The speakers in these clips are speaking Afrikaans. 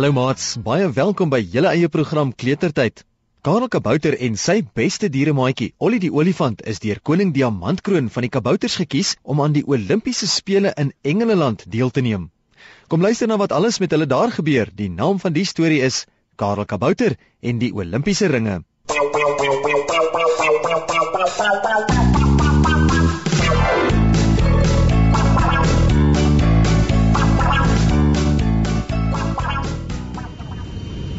Hallo maats, baie welkom by julle eie program Kletertyd. Karel Kabouter en sy beste dieremaatjie, Ollie die olifant, is deur koning Diamantkroon van die Kabouters gekies om aan die Olimpiese spele in Engeland deel te neem. Kom luister na wat alles met hulle daar gebeur. Die naam van die storie is Karel Kabouter en die Olimpiese ringe.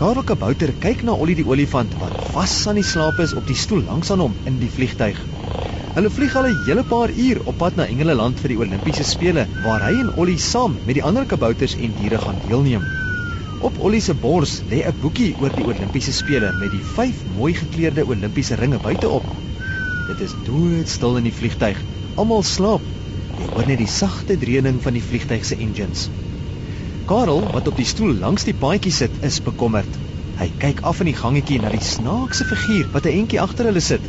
Karel Kabouter kyk na Ollie die olifant wat vas aan die slaap is op die stoel langs aan hom in die vliegtyg. Hulle vlieg al 'n hele paar uur op pad na Engeland vir die Olimpiese spele waar hy en Ollie saam met die ander kabouters en diere gaan deelneem. Op Ollie se bors lê 'n boekie oor die Olimpiese spele met die vyf mooi gekleurde Olimpiese ringe buite-op. Dit is doodstil in die vliegtyg. Almal slaap. Jy hoor net die sagte dreuning van die vliegtyg se engines. Karel, wat op die stoel langs die paadjie sit, is bekommerd. Hy kyk af in die gangetjie na die snaakse figuur wat 'n entjie agter hulle sit.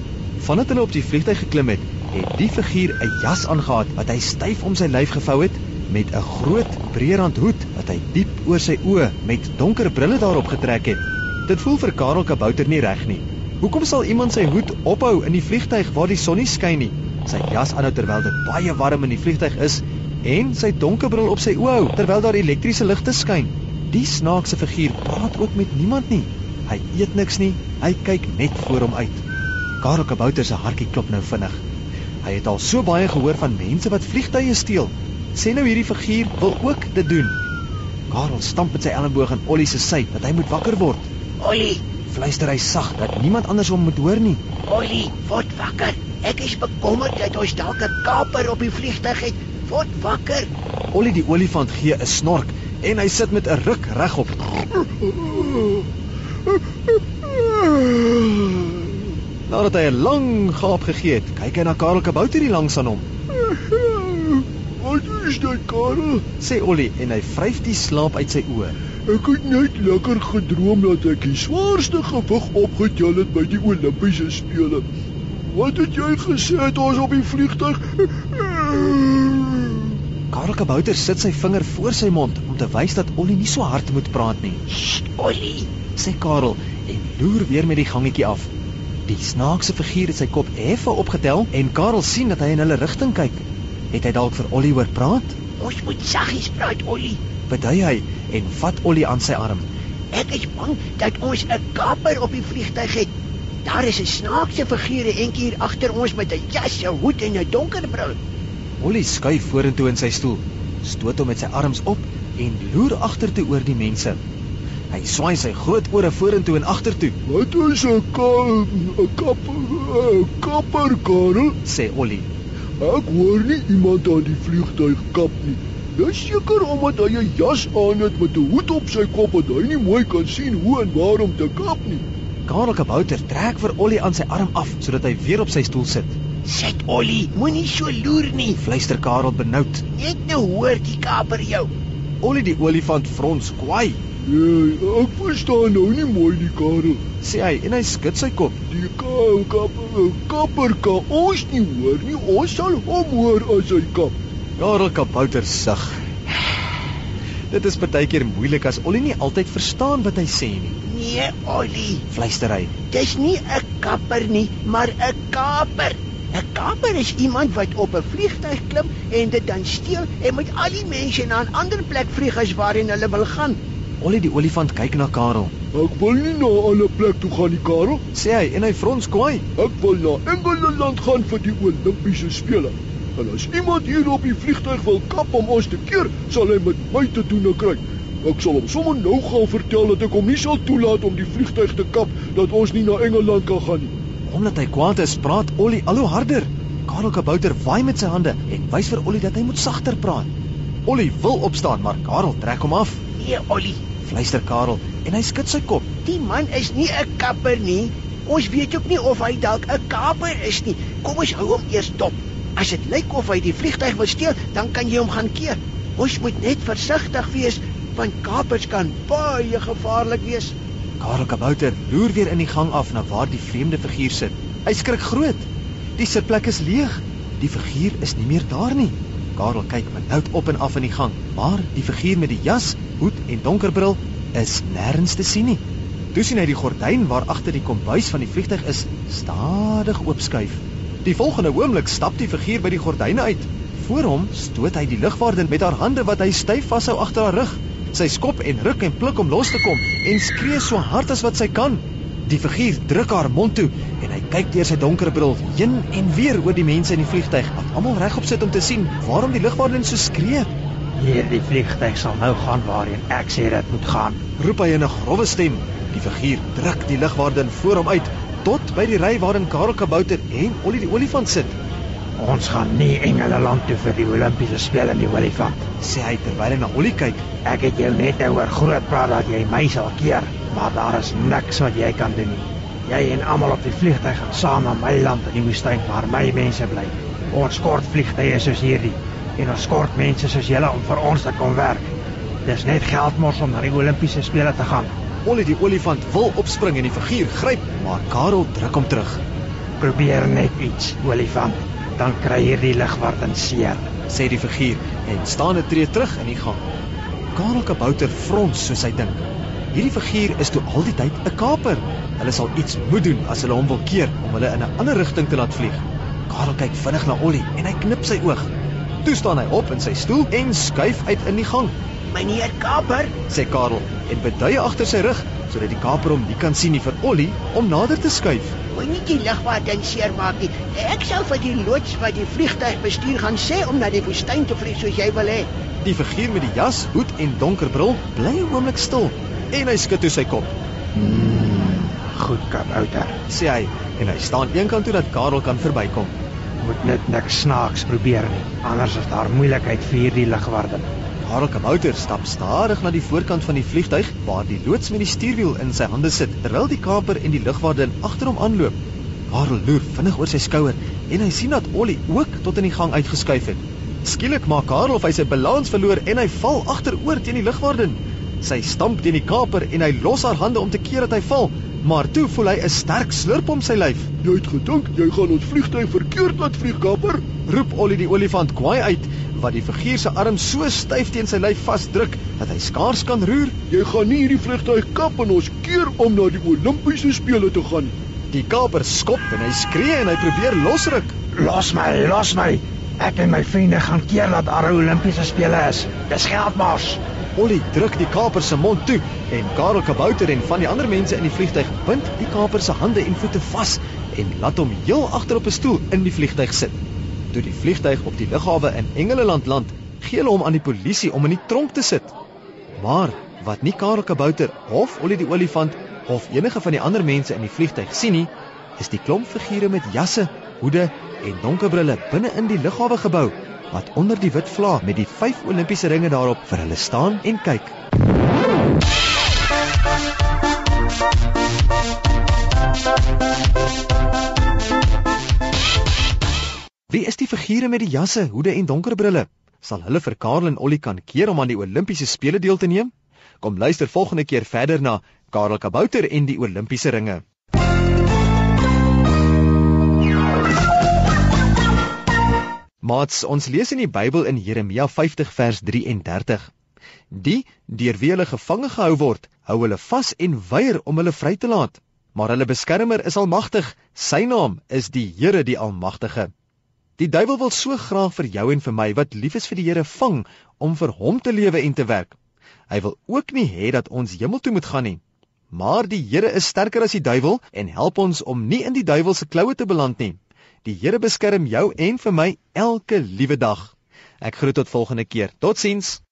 Vandat hulle op die vliegtuig geklim het, het die figuur 'n jas aangetree wat hy styf om sy lyf gevou het met 'n groot breërand hoed wat hy diep oor sy oë met donker brille daarop getrek het. Dit voel vir Karel Kabouter nie reg nie. Hoekom sal iemand sy hoed ophou in die vliegtuig waar die son nie skyn nie? Sy jas aanhou terwyl dit baie warm in die vliegtuig is en sy donkerbril op sy oë hou terwyl daar elektriese ligte skyn. Die snaakse figuur praat ook met niemand nie. Hy eet niks nie. Hy kyk net voor hom uit. Karel Kabouter se hartjie klop nou vinnig. Hy het al so baie gehoor van mense wat vliegtye steel. Sê nou hierdie figuur wil ook dit doen. Karel stamp met sy elleboog in Ollie se sy dat hy moet wakker word. Ollie, Fluister hy sag dat niemand anders hom moet hoor nie. Ollie, word wakker. Ek is bekommerd dat ons dalk 'n kaper op die vliegtuig het. Word wakker. Ollie die olifant gee 'n snork en hy sit met 'n ruk regop. Nadat hy 'n lang gaap gegee het, kyk hy na Karel Kabouter hier langs aan hom. Wat is dit, Karel? Sê Ollie en hy vryf die slaap uit sy oë. Ek het net lekker gedroom dat ek die swaarste gewig opgetel het by die Olimpiese spele. Wat het jy gesê het ons op die vliegtuig? Karel Kabouter sit sy vinger voor sy mond om te wys dat Ollie nie so hard moet praat nie. Ollie. Sê Karel en loer weer met die gangetjie af. Die snaakse figuur het sy kop effe opgetel en Karel sien dat hy in hulle rigting kyk. Het hy dalk vir Ollie hoor praat? Ons moet saggies praat, Ollie. Bedui hy en vat Ollie aan sy arm. Ek is bang dat ons 'n kaper op die vliegtuig het. Daar is 'n snaakse figuur eentjie hier agter ons met 'n jas, 'n hoed en 'n donker bril. Ollie skuif vorentoe in sy stoel, stoot hom met sy arms op en loer agtertoe oor die mense. Hy swaai sy groot ore vorentoe en agtertoe, Wat is 'n ka 'n kapper? 'n Kapper, Karel? sê Ollie. Ek hoor nie iemand aan die vliegtuig kap nie. Dis seker omdat hy 'n jas aan het met 'n hoed op sy kop dat hy nie mooi kan sien hoe en waar om te kap nie. Karel Kabouter trek vir Ollie aan sy arm af sodat hy weer op sy stoel sit. Sit, Ollie, moenie so loer nie. Fluister Karel benoud. Net nou hoor die kaper jou. Ollie die olifant frons kwaai, Nee, ek verstaan nou nie mooi die Karel. sê hy en hy skud sy kop. Die ka kapper, kapper kan ons nie hoor nie. Ons sal hom hoor as hy kap. Karel Kabouter sug. Dit is baie keer moeilik as Ollie nie altyd verstaan wat hy sê nie. Nee, Ollie. Fluister hy. Dis nie 'n kapper nie, maar 'n kaper. 'n Kaper is iemand wat op 'n vliegtuig klim en dit dan steel en met al die mense na 'n ander plek vlieg as waarheen hulle wil gaan. Ollie die olifant kyk na Karel. Ek wil nie na 'n ander plek toe gaan nie, Karel. Sê hy en hy frons kwaai. Ek wil na Engeland gaan vir die Olimpiese spele. En as iemand hier op die vliegtuig wil kap om ons te keer, sal hy met my te doen kry. Ek sal hom sommer nou gaan vertel dat ek hom nie sal toelaat om die vliegtuig te kap dat ons nie na Engeland kan gaan nie. Omdat hy kwaad is, praat Ollie al hoe harder. Karel Kabouter waai met sy hande en wys vir Ollie dat hy moet sagter praat. Ollie wil opstaan, maar Karel trek hom af. Nee, Ollie, Fluister Karel en hy skud sy kop. die man is nie 'n kapper nie. Ons weet ook nie of hy dalk 'n kaper is nie. Kom ons hou hom eers dop. As dit lyk of hy die vliegtuig wil steel, dan kan jy hom gaan keer. Ons moet net versigtig wees want kapers kan baie gevaarlik wees. Karel Kabouter loer weer in die gang af na waar die vreemde figuur sit. Hy skrik groot. Die sitplek is leeg. Die figuur is nie meer daar nie. Karel kyk benoud op en af in die gang, maar die figuur met die jas, hoed en donker bril is nêrens te sien nie. Toe sien hy die gordyn waar agter die kombuis van die vliegtyg is, stadig oopskuif. Die volgende oomblik stap die figuur by die gordyne uit. Voor hom stoot hy die lugwaardin met haar hande wat hy styf vashou agter haar rug. Sy skop en ruk en pluk om los te kom en skree so hard as wat sy kan. Die figuur druk haar mond toe en hy kyk deur sy donker bril heen en weer oor die mense in die vliegtyg wat almal regop sit om te sien waarom die lugwaardin so skree. Hierdie vliegtyg sal nou gaan waarheen ek sê dit moet gaan. Roep hy in 'n grouwe stem. Die figuur druk die lugwaardin voor hom uit tot by die ry waarin Karel Kabouter en Ollie die olifant sit. Ons gaan nie Engele land toe vir die Olimpiese spele nie, olifant. Sê hy terwyl hy na Ollie kyk. Ek het jou net nou oor groot praat dat jy my sal keer, maar daar is niks wat jy kan doen nie. Jy en almal op die vliegtyg gaan saam na my land in die woestyn waar my mense bly. Ons kort vliegtye soos hierdie en ons kort mense soos julle om vir ons te kom werk. Dis net geldmors om na die Olimpiese spele te gaan. Ollie die olifant wil opspring en die figuur gryp, maar Karel druk hom terug. Probeer net iets, olifant, dan kry hierdie ligwarden seer. Sê die figuur en staan 'n tree terug in die gang. Karel Kabouter frons soos hy dink. Hierdie figuur is toe al die tyd 'n kaper. Hulle sal iets moet doen as hulle hom wil keer om hulle in 'n ander rigting te laat vlieg. Karel kyk vinnig na Ollie en hy knip sy oog. Toe staan hy op in sy stoel en skuif uit in die gang. Meneer Kaper, sê Karel en beduie agter sy rug sodat die kaper hom nie kan sien nie vir Ollie om nader te skuif. Moenie die ligwarden seermaak nie. Ek sal vir die loods wat die vliegtyg bestuur gaan sê om na die woestyn te vlieg soos jy wil hê. Die figuur met die jas, hoed en donker bril bly 'n oomblik stil en hy skud toe sy kop. Hmm, goed kabouter. Sê hy en hy staan eenkant toe dat Karel kan verbykom. Moet net niks snaaks probeer nie. Anders is daar moeilikheid vir hierdie ligwarden. Karel Kabouter stap stadig na die voorkant van die vliegtyg waar die loods met die stuurwiel in sy hande sit terwyl die kaper en die lugwaarde agter hom aanloop. Karel loer vinnig oor sy skouer en hy sien dat Ollie ook tot in die gang uitgeskuif het. Skielik maak Karel of hy sy balans verloor en hy val agteroor teen die lugwaarde. Sy stamp teen die kaper en hy los haar hande om te keer dat hy val, maar toe voel hy 'n sterk slurp om sy lyf. Jy het gedink jy gaan ons vliegtyg verkeerd laat vlieg, kaper? Roep Ollie die olifant kwaai uit wat die figuur se arm so styf teen sy lyf vasdruk dat hy skaars kan roer. Jy gaan nie hierdie vliegtyg kap en ons keer om na die Olimpiese spele te gaan. Die kaper skop en hy skree en hy probeer losruk. Los my, los my. Ek en my vriende gaan keer dat daar 'n Olimpiese spele is. Dis geldmors. Ollie druk die kaper se mond toe en Karel Kabouter en van die ander mense in die vliegtyg bind die kaper se hande en voete vas en laat hom heel agter op 'n stoel in die vliegtyg sit. Toe die vliegtyg op die lughawe in Engeleland land, gee hulle hom aan die polisie om in die tronk te sit. Maar wat nie Karel Kabouter of Ollie die olifant of enige van die ander mense in die vliegtyg sien nie, is die klomp figure met jasse, hoede en donker brille binne in die lughawe gebou wat onder die wit vlaag met die 5 Olimpiese ringe daarop vir hulle staan en kyk. Wie is die figure met die jasse, hoede en donker brille? Sal hulle vir Karel en Ollie kan keer om aan die Olimpiese spele deel te neem? Kom luister volgende keer verder na Karel Kabouter en die Olimpiese ringe. Maats, ons lees in die Bybel in Jeremia 50 vers 33. Die deur wie hulle gevange gehou word, hou hulle vas en weier om hulle vry te laat. Maar hulle beskermer is almagtig. Sy naam is die Here die Almagtige. Die duiwel wil so graag vir jou en vir my wat lief is vir die Here vang om vir hom te lewe en te werk. Hy wil ook nie hê dat ons hemel toe moet gaan nie. Maar die Here is sterker as die duiwel en help ons om nie in die duiwel se kloue te beland nie. Die Here beskerm jou en vir my elke liewe dag. Ek groet tot volgende keer. Totsiens.